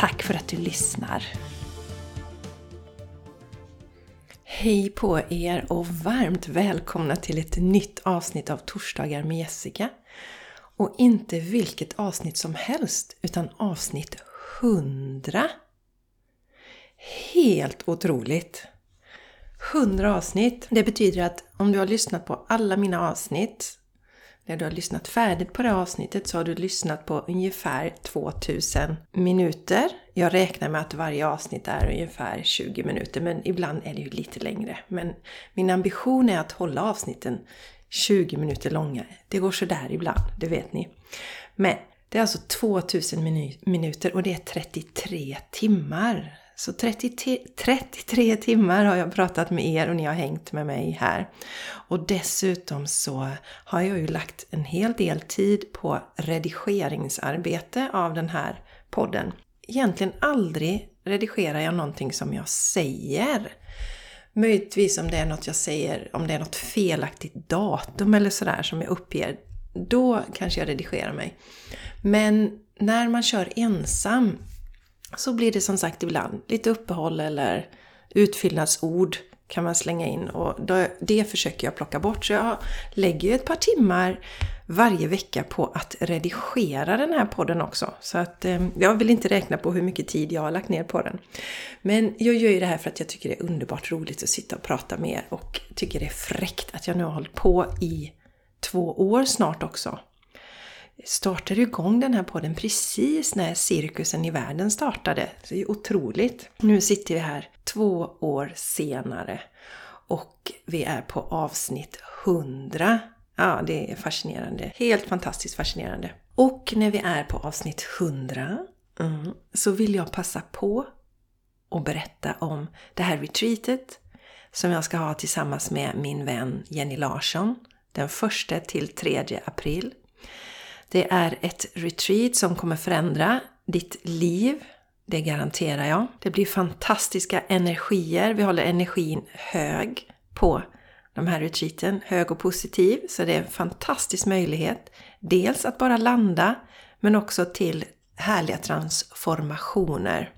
Tack för att du lyssnar! Hej på er och varmt välkomna till ett nytt avsnitt av Torsdagar med Jessica. Och inte vilket avsnitt som helst, utan avsnitt 100! Helt otroligt! 100 avsnitt! Det betyder att om du har lyssnat på alla mina avsnitt när du har lyssnat färdigt på det avsnittet så har du lyssnat på ungefär 2000 minuter. Jag räknar med att varje avsnitt är ungefär 20 minuter men ibland är det ju lite längre. Men min ambition är att hålla avsnitten 20 minuter långa. Det går sådär ibland, det vet ni. Men det är alltså 2000 minuter och det är 33 timmar. Så 33, 33 timmar har jag pratat med er och ni har hängt med mig här. Och dessutom så har jag ju lagt en hel del tid på redigeringsarbete av den här podden. Egentligen aldrig redigerar jag någonting som jag säger. Möjligtvis om det är något jag säger, om det är något felaktigt datum eller sådär som jag uppger. Då kanske jag redigerar mig. Men när man kör ensam så blir det som sagt ibland lite uppehåll eller utfyllnadsord kan man slänga in och det försöker jag plocka bort. Så jag lägger ju ett par timmar varje vecka på att redigera den här podden också. Så att eh, jag vill inte räkna på hur mycket tid jag har lagt ner på den. Men jag gör ju det här för att jag tycker det är underbart roligt att sitta och prata med er och tycker det är fräckt att jag nu har hållit på i två år snart också startade igång den här podden precis när cirkusen i världen startade. Så det är otroligt. Nu sitter vi här två år senare och vi är på avsnitt 100. Ja, det är fascinerande. Helt fantastiskt fascinerande. Och när vi är på avsnitt 100 mm, så vill jag passa på och berätta om det här retreatet som jag ska ha tillsammans med min vän Jenny Larsson den 1 till 3 april. Det är ett retreat som kommer förändra ditt liv. Det garanterar jag. Det blir fantastiska energier. Vi håller energin hög på de här retreaten. Hög och positiv. Så det är en fantastisk möjlighet. Dels att bara landa men också till härliga transformationer.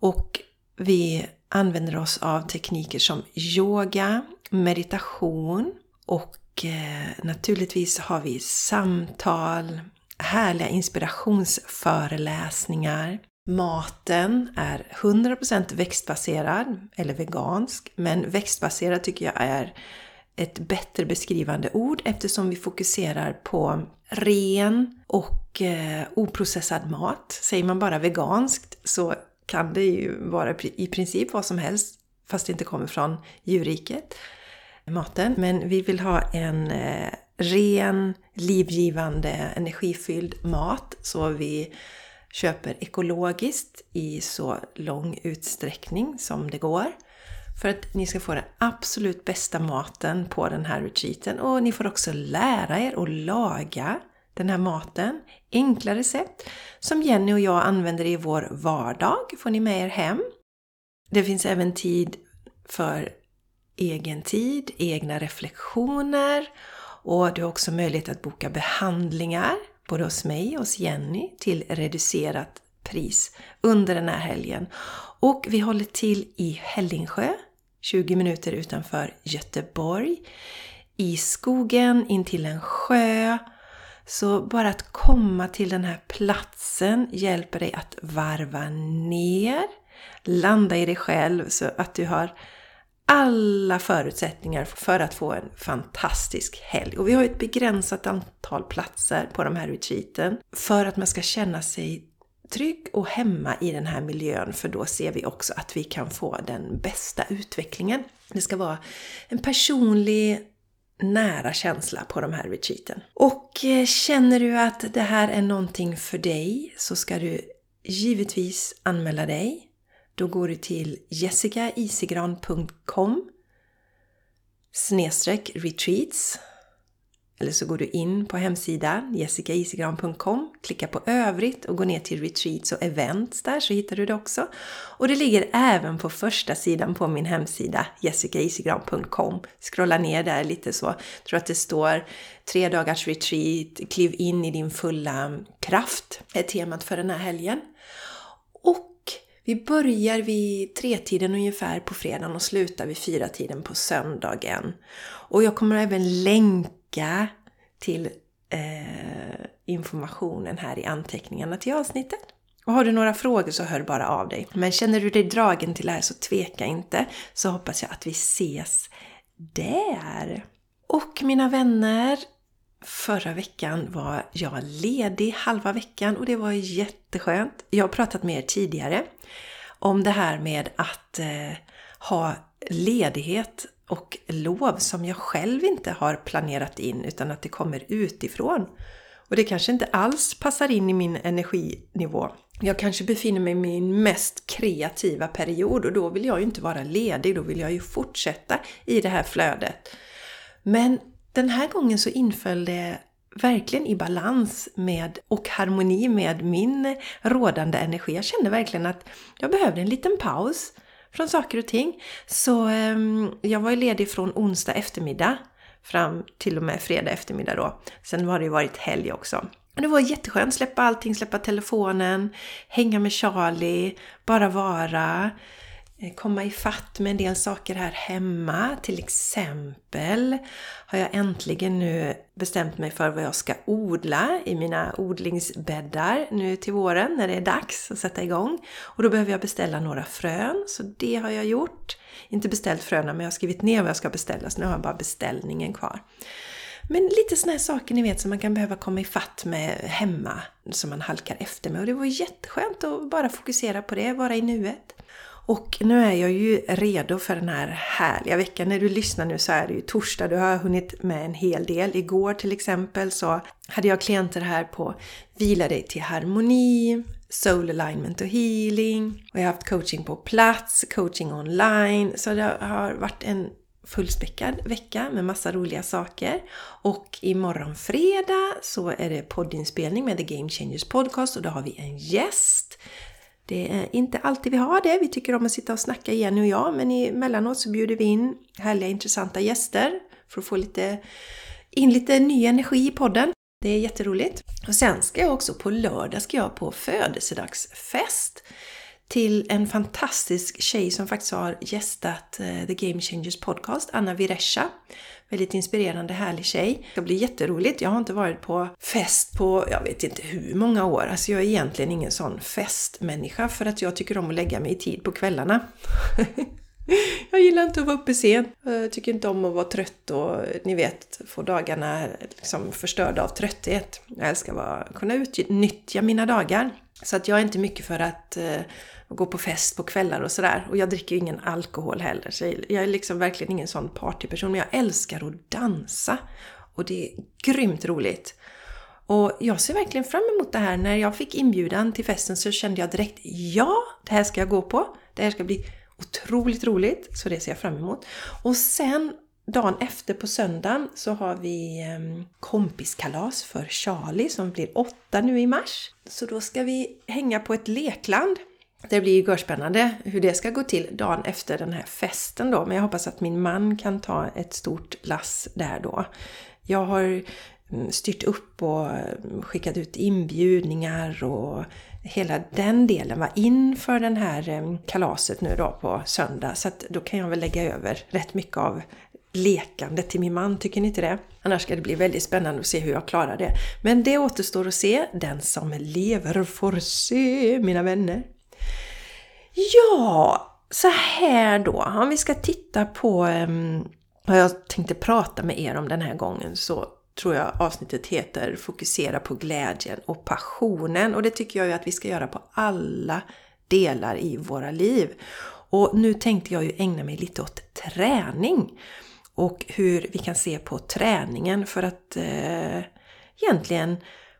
Och vi använder oss av tekniker som yoga, meditation och Eh, naturligtvis har vi samtal, härliga inspirationsföreläsningar. Maten är 100% växtbaserad, eller vegansk, men växtbaserad tycker jag är ett bättre beskrivande ord eftersom vi fokuserar på ren och eh, oprocessad mat. Säger man bara veganskt så kan det ju vara i princip vad som helst fast det inte kommer från djurriket maten. Men vi vill ha en eh, ren, livgivande, energifylld mat. Så vi köper ekologiskt i så lång utsträckning som det går. För att ni ska få den absolut bästa maten på den här retreaten. Och ni får också lära er att laga den här maten. Enkla recept som Jenny och jag använder i vår vardag får ni med er hem. Det finns även tid för egen tid, egna reflektioner och du har också möjlighet att boka behandlingar både hos mig och hos Jenny till reducerat pris under den här helgen. Och vi håller till i Hällingsjö, 20 minuter utanför Göteborg, i skogen intill en sjö. Så bara att komma till den här platsen hjälper dig att varva ner, landa i dig själv så att du har alla förutsättningar för att få en fantastisk helg. Och vi har ett begränsat antal platser på de här retreaten för att man ska känna sig trygg och hemma i den här miljön för då ser vi också att vi kan få den bästa utvecklingen. Det ska vara en personlig nära känsla på de här retreaten. Och eh, känner du att det här är någonting för dig så ska du givetvis anmäla dig. Då går du till jessicaisigran.com snedstreck retreats eller så går du in på hemsidan jessicaisigran.com, klickar på övrigt och går ner till retreats och events där så hittar du det också. Och det ligger även på första sidan på min hemsida jessicaisigran.com. Scrolla ner där lite så. Jag tror att det står tre dagars retreat, kliv in i din fulla kraft är temat för den här helgen. Och vi börjar vid tretiden ungefär på fredagen och slutar vid fyratiden på söndagen. Och jag kommer även länka till eh, informationen här i anteckningarna till avsnittet. Och har du några frågor så hör bara av dig. Men känner du dig dragen till det här så tveka inte, så hoppas jag att vi ses där. Och mina vänner, Förra veckan var jag ledig halva veckan och det var jätteskönt. Jag har pratat med er tidigare om det här med att eh, ha ledighet och lov som jag själv inte har planerat in utan att det kommer utifrån. Och det kanske inte alls passar in i min energinivå. Jag kanske befinner mig i min mest kreativa period och då vill jag ju inte vara ledig, då vill jag ju fortsätta i det här flödet. Men den här gången så inföll det verkligen i balans med och harmoni med min rådande energi. Jag kände verkligen att jag behövde en liten paus från saker och ting. Så eh, jag var ju ledig från onsdag eftermiddag fram till och med fredag eftermiddag då. Sen har det ju varit helg också. Det var jätteskönt, släppa allting, släppa telefonen, hänga med Charlie, bara vara. Eh, komma i fatt med en del saker här hemma. Till exempel har jag äntligen nu bestämt mig för vad jag ska odla i mina odlingsbäddar nu till våren när det är dags att sätta igång. Och då behöver jag beställa några frön, så det har jag gjort. Inte beställt fröna, men jag har skrivit ner vad jag ska beställa, så nu har jag bara beställningen kvar. Men lite sådana här saker ni vet som man kan behöva komma i fatt med hemma, som man halkar efter med. Och det var jätteskönt att bara fokusera på det, vara i nuet. Och nu är jag ju redo för den här härliga veckan. När du lyssnar nu så är det ju torsdag, du har hunnit med en hel del. Igår till exempel så hade jag klienter här på Vila dig till harmoni, Soul alignment och healing. Och jag har haft coaching på plats, coaching online. Så det har varit en fullspäckad vecka med massa roliga saker. Och imorgon fredag så är det poddinspelning med The Game Changers Podcast och då har vi en gäst det är inte alltid vi har det. Vi tycker om att sitta och snacka Jenny och jag, men emellanåt så bjuder vi in härliga intressanta gäster för att få lite, in lite ny energi i podden. Det är jätteroligt. Och sen ska jag också på lördag ska jag på födelsedagsfest till en fantastisk tjej som faktiskt har gästat eh, The Game Changers podcast, Anna Viresha. Väldigt inspirerande, härlig tjej. Det blir jätteroligt. Jag har inte varit på fest på, jag vet inte hur många år. Alltså jag är egentligen ingen sån festmänniska för att jag tycker om att lägga mig i tid på kvällarna. jag gillar inte att vara uppe sent. Jag tycker inte om att vara trött och ni vet, få dagarna liksom förstörda av trötthet. Jag älskar att kunna utnyttja mina dagar. Så att jag är inte mycket för att eh, och går på fest på kvällar och sådär. Och jag dricker ingen alkohol heller. Så jag är liksom verkligen ingen sån partyperson. Men jag älskar att dansa. Och det är grymt roligt. Och jag ser verkligen fram emot det här. När jag fick inbjudan till festen så kände jag direkt ja, det här ska jag gå på. Det här ska bli otroligt roligt. Så det ser jag fram emot. Och sen dagen efter på söndagen så har vi ehm, kompiskalas för Charlie som blir åtta nu i mars. Så då ska vi hänga på ett lekland. Det blir ju görspännande hur det ska gå till dagen efter den här festen då. Men jag hoppas att min man kan ta ett stort lass där då. Jag har mm, styrt upp och mm, skickat ut inbjudningar och hela den delen var inför den här mm, kalaset nu då på söndag. Så att då kan jag väl lägga över rätt mycket av lekande till min man, tycker ni inte det? Annars ska det bli väldigt spännande att se hur jag klarar det. Men det återstår att se. Den som lever får se, mina vänner. Ja, så här då. Om vi ska titta på um, vad jag tänkte prata med er om den här gången så tror jag avsnittet heter Fokusera på glädjen och passionen. Och det tycker jag ju att vi ska göra på alla delar i våra liv. Och nu tänkte jag ju ägna mig lite åt träning och hur vi kan se på träningen för att eh, egentligen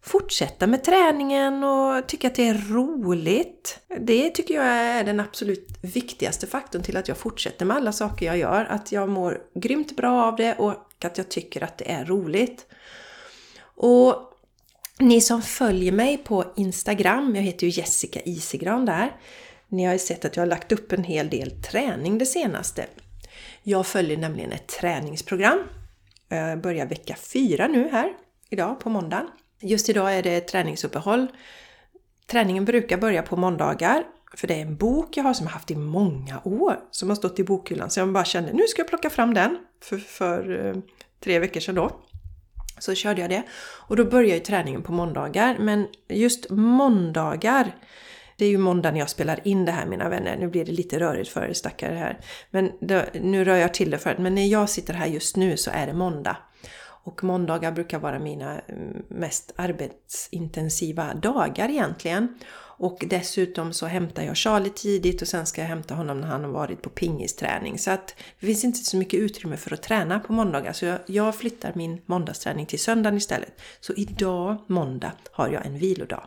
fortsätta med träningen och tycka att det är roligt. Det tycker jag är den absolut viktigaste faktorn till att jag fortsätter med alla saker jag gör. Att jag mår grymt bra av det och att jag tycker att det är roligt. Och ni som följer mig på Instagram, jag heter ju Jessica Isigran där. Ni har ju sett att jag har lagt upp en hel del träning det senaste. Jag följer nämligen ett träningsprogram. Jag börjar vecka 4 nu här, idag på måndagen. Just idag är det träningsuppehåll. Träningen brukar börja på måndagar, för det är en bok jag har som jag haft i många år, som har stått i bokhyllan. Så jag bara kände, nu ska jag plocka fram den för, för eh, tre veckor sedan då. Så körde jag det. Och då börjar ju träningen på måndagar. Men just måndagar, det är ju måndag när jag spelar in det här mina vänner. Nu blir det lite rörigt för er stackare här. Men då, nu rör jag till det för Men när jag sitter här just nu så är det måndag. Och måndagar brukar vara mina mm, mest arbetsintensiva dagar egentligen. Och dessutom så hämtar jag Charlie tidigt och sen ska jag hämta honom när han har varit på pingisträning. Så att det finns inte så mycket utrymme för att träna på måndagar. Så jag, jag flyttar min måndagsträning till söndagen istället. Så idag, måndag, har jag en vilodag.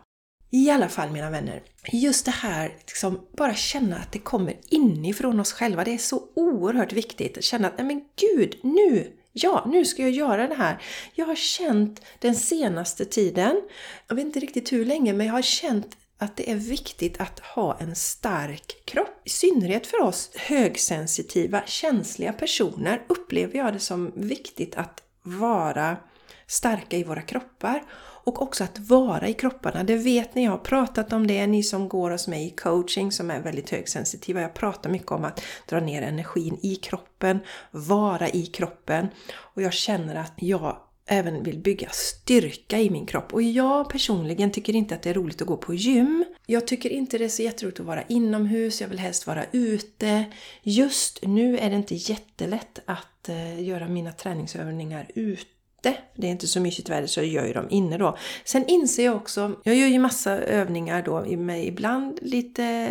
I alla fall mina vänner, just det här liksom bara känna att det kommer inifrån oss själva. Det är så oerhört viktigt. att Känna att, nej men gud, nu Ja, nu ska jag göra det här. Jag har känt den senaste tiden, jag vet inte riktigt hur länge, men jag har känt att det är viktigt att ha en stark kropp. I synnerhet för oss högsensitiva, känsliga personer upplever jag det som viktigt att vara starka i våra kroppar. Och också att vara i kropparna. Det vet ni, jag har pratat om det, ni som går hos mig i coaching som är väldigt högsensitiva. Jag pratar mycket om att dra ner energin i kroppen, vara i kroppen. Och jag känner att jag även vill bygga styrka i min kropp. Och jag personligen tycker inte att det är roligt att gå på gym. Jag tycker inte det är så jätteroligt att vara inomhus, jag vill helst vara ute. Just nu är det inte jättelätt att eh, göra mina träningsövningar ute det är inte så mysigt väder så jag gör ju dem inne då. Sen inser jag också, jag gör ju massa övningar då med ibland lite,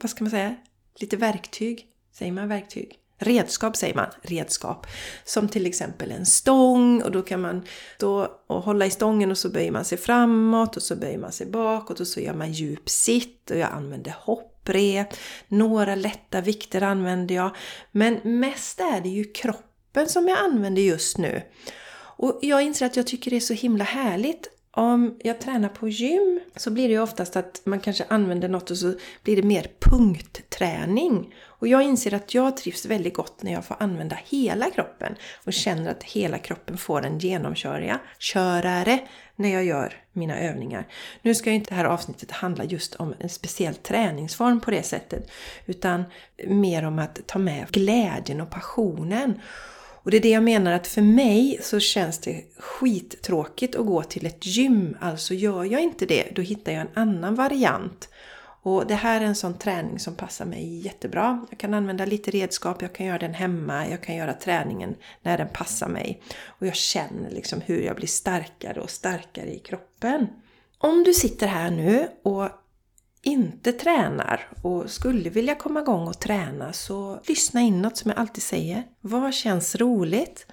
vad ska man säga, lite verktyg. Säger man verktyg? Redskap säger man, redskap. Som till exempel en stång och då kan man stå och hålla i stången och så böjer man sig framåt och så böjer man sig bakåt och så gör man djup sitt och jag använder hopprep. Några lätta vikter använder jag. Men mest är det ju kroppen som jag använder just nu. Och jag inser att jag tycker det är så himla härligt om jag tränar på gym så blir det ju oftast att man kanske använder något och så blir det mer punktträning. Och jag inser att jag trivs väldigt gott när jag får använda hela kroppen och känner att hela kroppen får en genomkörare när jag gör mina övningar. Nu ska ju inte det här avsnittet handla just om en speciell träningsform på det sättet utan mer om att ta med glädjen och passionen och det är det jag menar att för mig så känns det skittråkigt att gå till ett gym. Alltså gör jag inte det, då hittar jag en annan variant. Och det här är en sån träning som passar mig jättebra. Jag kan använda lite redskap, jag kan göra den hemma, jag kan göra träningen när den passar mig. Och jag känner liksom hur jag blir starkare och starkare i kroppen. Om du sitter här nu och inte tränar och skulle vilja komma igång och träna så lyssna inåt som jag alltid säger. Vad känns roligt?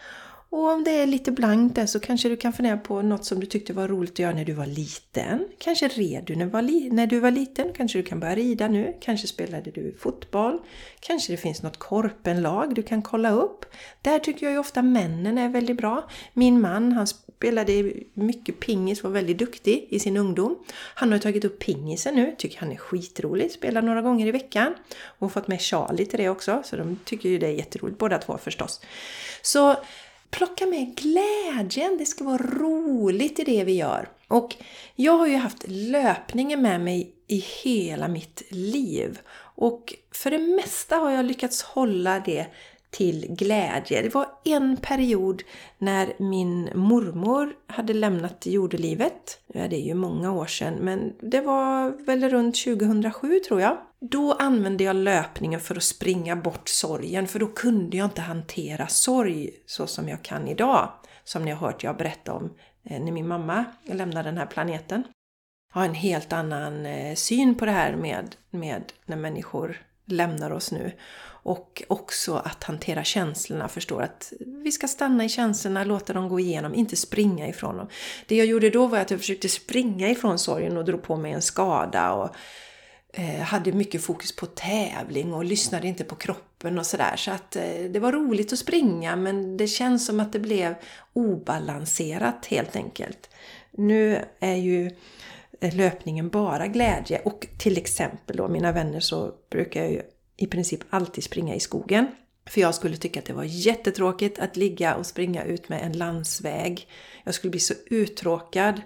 Och om det är lite blankt där så kanske du kan fundera på något som du tyckte var roligt att göra när du var liten. Kanske red du när, var när du var liten, kanske du kan börja rida nu, kanske spelade du fotboll, kanske det finns något korpenlag du kan kolla upp. Där tycker jag ju ofta männen är väldigt bra. Min man, han spelade mycket pingis, var väldigt duktig i sin ungdom. Han har tagit upp pingisen nu, tycker han är skitrolig, spelar några gånger i veckan. Och fått med Charlie till det också, så de tycker ju det är jätteroligt båda två förstås. Så plocka med glädjen, det ska vara roligt i det vi gör. Och jag har ju haft löpningen med mig i hela mitt liv. Och för det mesta har jag lyckats hålla det till glädje. Det var en period när min mormor hade lämnat jordelivet. Ja, det är ju många år sedan, men det var väl runt 2007 tror jag. Då använde jag löpningen för att springa bort sorgen, för då kunde jag inte hantera sorg så som jag kan idag. Som ni har hört jag berätta om eh, när min mamma lämnade den här planeten. Jag har en helt annan eh, syn på det här med, med när människor lämnar oss nu. Och också att hantera känslorna, förstår att vi ska stanna i känslorna, låta dem gå igenom, inte springa ifrån dem. Det jag gjorde då var att jag försökte springa ifrån sorgen och drog på mig en skada och eh, hade mycket fokus på tävling och lyssnade inte på kroppen och sådär. Så att eh, det var roligt att springa men det känns som att det blev obalanserat helt enkelt. Nu är ju Eh, löpningen bara glädje och till exempel då mina vänner så brukar jag ju i princip alltid springa i skogen. För jag skulle tycka att det var jättetråkigt att ligga och springa ut med en landsväg. Jag skulle bli så uttråkad.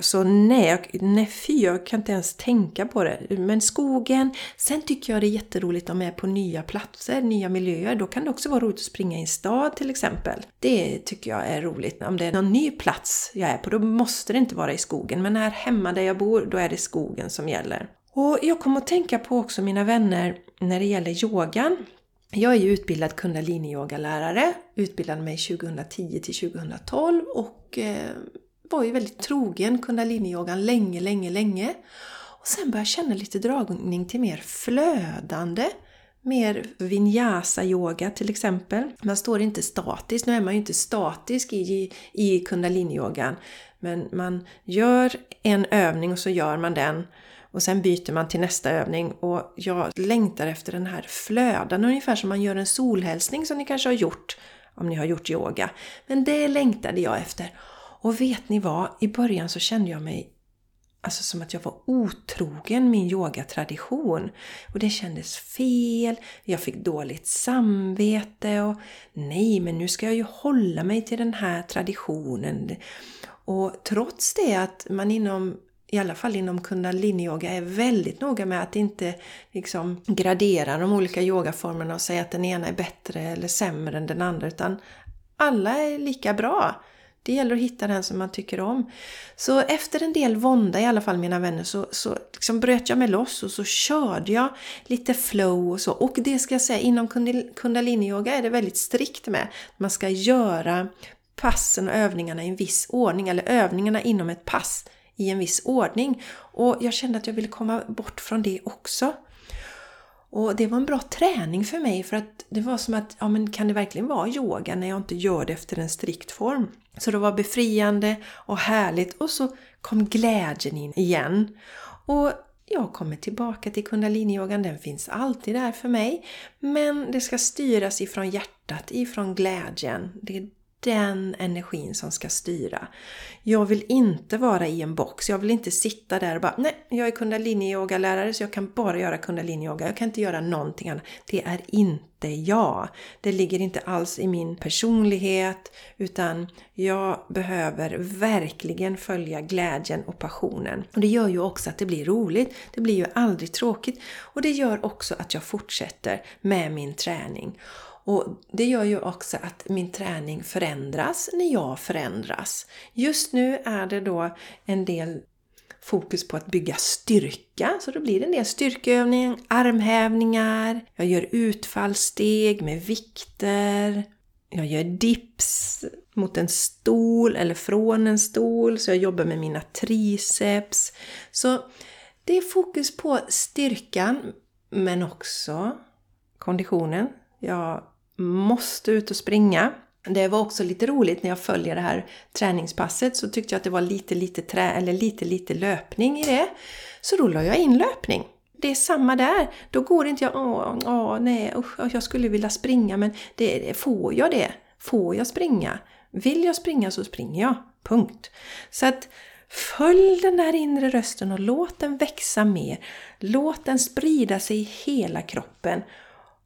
Så nej, nej fy, jag kan inte ens tänka på det. Men skogen, sen tycker jag det är jätteroligt om jag är på nya platser, nya miljöer. Då kan det också vara roligt att springa i en stad till exempel. Det tycker jag är roligt. Om det är någon ny plats jag är på, då måste det inte vara i skogen. Men här hemma där jag bor, då är det skogen som gäller. Och jag kommer att tänka på också mina vänner när det gäller yogan. Jag är ju utbildad kundalini-yogalärare, utbildade mig 2010 till 2012 och eh, var ju väldigt trogen kundaliniyogan länge, länge, länge. Och sen började jag känna lite dragning till mer flödande, mer vinyasa-yoga till exempel. Man står inte statiskt, nu är man ju inte statisk i, i kundaliniyogan, Men man gör en övning och så gör man den och sen byter man till nästa övning och jag längtar efter den här flödan, ungefär som man gör en solhälsning som ni kanske har gjort om ni har gjort yoga. Men det längtade jag efter. Och vet ni vad? I början så kände jag mig alltså som att jag var otrogen min yogatradition. Och det kändes fel, jag fick dåligt samvete och nej, men nu ska jag ju hålla mig till den här traditionen. Och trots det att man inom i alla fall inom Kundaliniyoga är väldigt noga med att inte liksom gradera de olika yogaformerna och säga att den ena är bättre eller sämre än den andra utan alla är lika bra. Det gäller att hitta den som man tycker om. Så efter en del vånda, i alla fall mina vänner, så, så liksom bröt jag mig loss och så körde jag lite flow och så. Och det ska jag säga, inom Kundaliniyoga är det väldigt strikt med. Man ska göra passen och övningarna i en viss ordning, eller övningarna inom ett pass i en viss ordning. Och jag kände att jag ville komma bort från det också. Och det var en bra träning för mig för att det var som att, ja men kan det verkligen vara yoga när jag inte gör det efter en strikt form? Så det var befriande och härligt och så kom glädjen in igen. Och jag kommer tillbaka till kundaliniyogan, den finns alltid där för mig. Men det ska styras ifrån hjärtat, ifrån glädjen. Det är den energin som ska styra. Jag vill inte vara i en box. Jag vill inte sitta där och bara nej, jag är kundalini-yoga-lärare så jag kan bara göra kundalini-yoga. Jag kan inte göra någonting annat. Det är inte jag. Det ligger inte alls i min personlighet utan jag behöver verkligen följa glädjen och passionen. Och det gör ju också att det blir roligt. Det blir ju aldrig tråkigt. Och det gör också att jag fortsätter med min träning. Och det gör ju också att min träning förändras när jag förändras. Just nu är det då en del fokus på att bygga styrka. Så då blir det en del styrkeövningar, armhävningar, jag gör utfallssteg med vikter, jag gör dips mot en stol eller från en stol, så jag jobbar med mina triceps. Så det är fokus på styrkan men också konditionen. Jag måste ut och springa. Det var också lite roligt när jag följer det här träningspasset så tyckte jag att det var lite, lite trä eller lite, lite löpning i det. Så då la jag in löpning. Det är samma där. Då går inte jag, åh, åh nej, usch, jag skulle vilja springa men det, får jag det? Får jag springa? Vill jag springa så springer jag. Punkt. Så att Följ den där inre rösten och låt den växa mer. Låt den sprida sig i hela kroppen.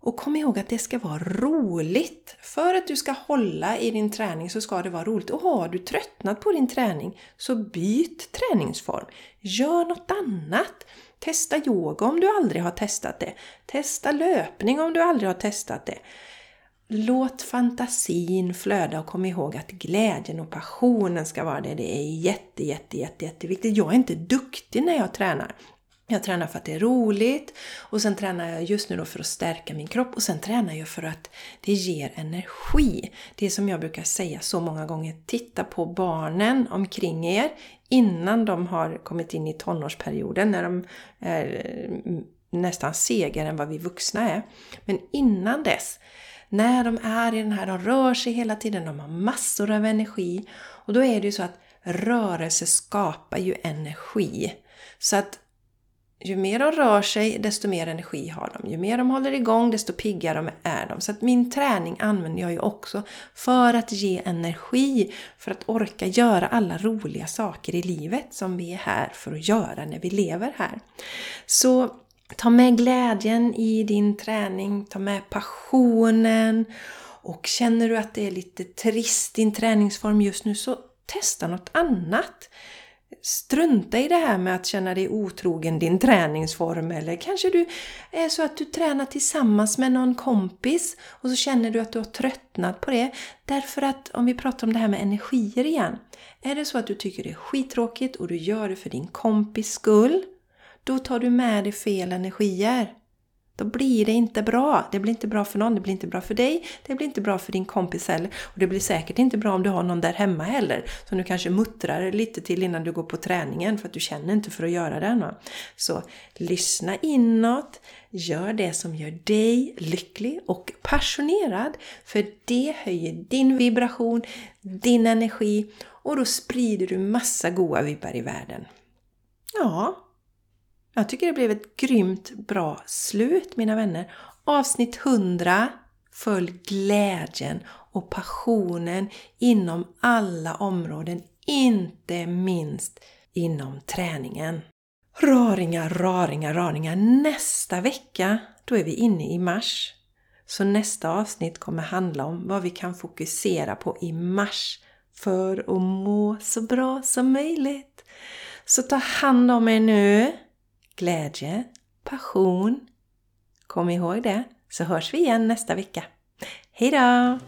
Och kom ihåg att det ska vara roligt. För att du ska hålla i din träning så ska det vara roligt. Och har du tröttnat på din träning så byt träningsform. Gör något annat. Testa yoga om du aldrig har testat det. Testa löpning om du aldrig har testat det. Låt fantasin flöda och kom ihåg att glädjen och passionen ska vara det. Det är jätte, jätte, jätte, jätteviktigt. Jag är inte duktig när jag tränar. Jag tränar för att det är roligt och sen tränar jag just nu då för att stärka min kropp och sen tränar jag för att det ger energi. Det är som jag brukar säga så många gånger, titta på barnen omkring er innan de har kommit in i tonårsperioden, när de är mm, nästan segare än vad vi vuxna är. Men innan dess, när de är i den här, de rör sig hela tiden, de har massor av energi. Och då är det ju så att rörelse skapar ju energi. Så att ju mer de rör sig, desto mer energi har de. Ju mer de håller igång, desto piggare är de. Så att min träning använder jag ju också för att ge energi, för att orka göra alla roliga saker i livet som vi är här för att göra när vi lever här. Så ta med glädjen i din träning, ta med passionen och känner du att det är lite trist din träningsform just nu så testa något annat. Strunta i det här med att känna dig otrogen din träningsform eller kanske du är så att du tränar tillsammans med någon kompis och så känner du att du har tröttnat på det. Därför att om vi pratar om det här med energier igen. Är det så att du tycker det är skittråkigt och du gör det för din kompis skull, då tar du med dig fel energier. Då blir det inte bra. Det blir inte bra för någon, det blir inte bra för dig, det blir inte bra för din kompis heller. Och det blir säkert inte bra om du har någon där hemma heller. Som du kanske muttrar lite till innan du går på träningen för att du känner inte för att göra den. Så lyssna inåt, gör det som gör dig lycklig och passionerad. För det höjer din vibration, din energi och då sprider du massa goa vibbar i världen. Ja, jag tycker det blev ett grymt bra slut mina vänner. Avsnitt 100 Följ glädjen och passionen inom alla områden, inte minst inom träningen. Raringar, raringar, raringar. Nästa vecka, då är vi inne i mars. Så nästa avsnitt kommer handla om vad vi kan fokusera på i mars för att må så bra som möjligt. Så ta hand om er nu glädje, passion. Kom ihåg det, så hörs vi igen nästa vecka. Hejdå!